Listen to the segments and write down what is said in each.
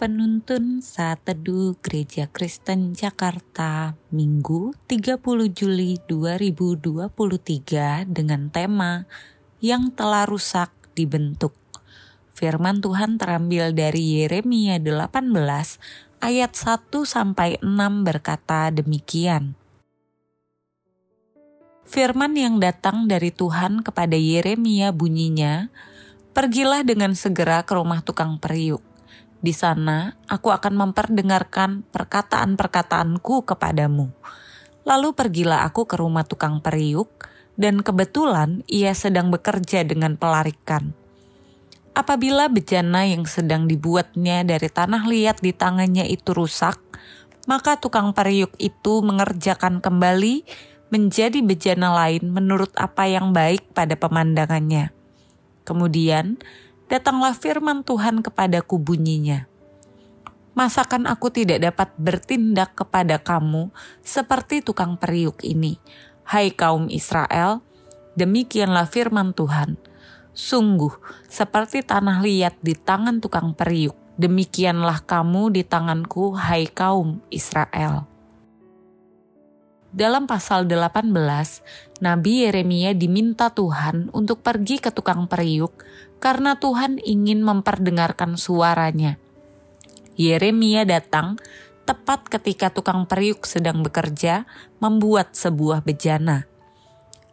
Penuntun Saat Teduh Gereja Kristen Jakarta Minggu 30 Juli 2023 dengan tema Yang telah rusak dibentuk. Firman Tuhan terambil dari Yeremia 18 ayat 1 sampai 6 berkata demikian. Firman yang datang dari Tuhan kepada Yeremia bunyinya, Pergilah dengan segera ke rumah tukang periuk di sana aku akan memperdengarkan perkataan-perkataanku kepadamu. Lalu pergilah aku ke rumah tukang periuk, dan kebetulan ia sedang bekerja dengan pelarikan. Apabila bejana yang sedang dibuatnya dari tanah liat di tangannya itu rusak, maka tukang periuk itu mengerjakan kembali menjadi bejana lain menurut apa yang baik pada pemandangannya. Kemudian datanglah firman Tuhan kepadaku bunyinya. Masakan aku tidak dapat bertindak kepada kamu seperti tukang periuk ini, hai kaum Israel? Demikianlah firman Tuhan. Sungguh, seperti tanah liat di tangan tukang periuk, demikianlah kamu di tanganku, hai kaum Israel. Dalam pasal 18, Nabi Yeremia diminta Tuhan untuk pergi ke tukang periuk karena Tuhan ingin memperdengarkan suaranya. Yeremia datang tepat ketika tukang periuk sedang bekerja membuat sebuah bejana.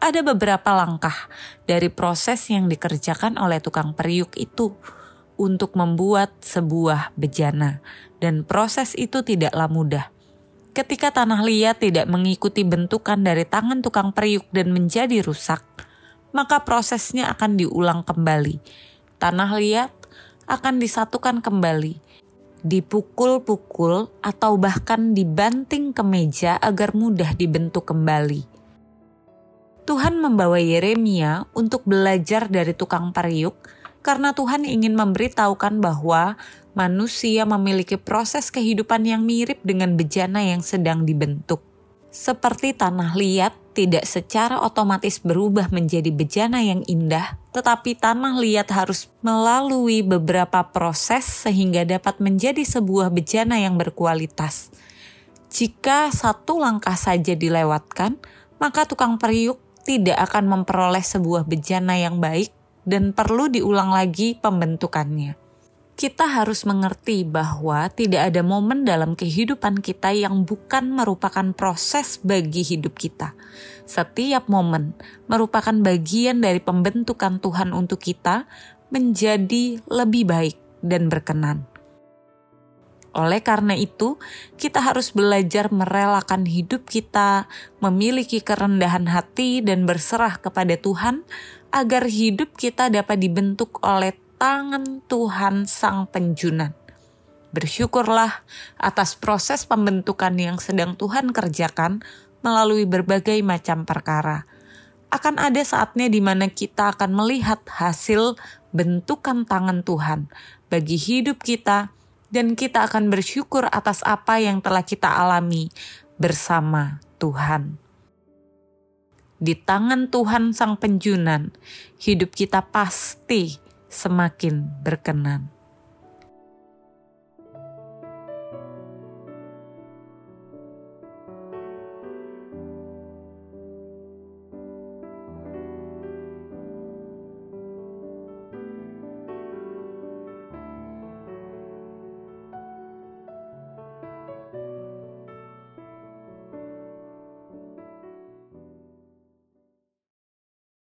Ada beberapa langkah dari proses yang dikerjakan oleh tukang periuk itu untuk membuat sebuah bejana, dan proses itu tidaklah mudah ketika tanah liat tidak mengikuti bentukan dari tangan tukang periuk dan menjadi rusak, maka prosesnya akan diulang kembali. Tanah liat akan disatukan kembali, dipukul-pukul atau bahkan dibanting ke meja agar mudah dibentuk kembali. Tuhan membawa Yeremia untuk belajar dari tukang periuk karena Tuhan ingin memberitahukan bahwa manusia memiliki proses kehidupan yang mirip dengan bejana yang sedang dibentuk. Seperti tanah liat tidak secara otomatis berubah menjadi bejana yang indah, tetapi tanah liat harus melalui beberapa proses sehingga dapat menjadi sebuah bejana yang berkualitas. Jika satu langkah saja dilewatkan, maka tukang periuk tidak akan memperoleh sebuah bejana yang baik dan perlu diulang lagi pembentukannya. Kita harus mengerti bahwa tidak ada momen dalam kehidupan kita yang bukan merupakan proses bagi hidup kita. Setiap momen merupakan bagian dari pembentukan Tuhan untuk kita menjadi lebih baik dan berkenan. Oleh karena itu, kita harus belajar merelakan hidup kita, memiliki kerendahan hati, dan berserah kepada Tuhan agar hidup kita dapat dibentuk oleh tangan Tuhan Sang Penjunan. Bersyukurlah atas proses pembentukan yang sedang Tuhan kerjakan melalui berbagai macam perkara. Akan ada saatnya di mana kita akan melihat hasil bentukan tangan Tuhan bagi hidup kita dan kita akan bersyukur atas apa yang telah kita alami bersama Tuhan. Di tangan Tuhan Sang Penjunan, hidup kita pasti semakin berkenan.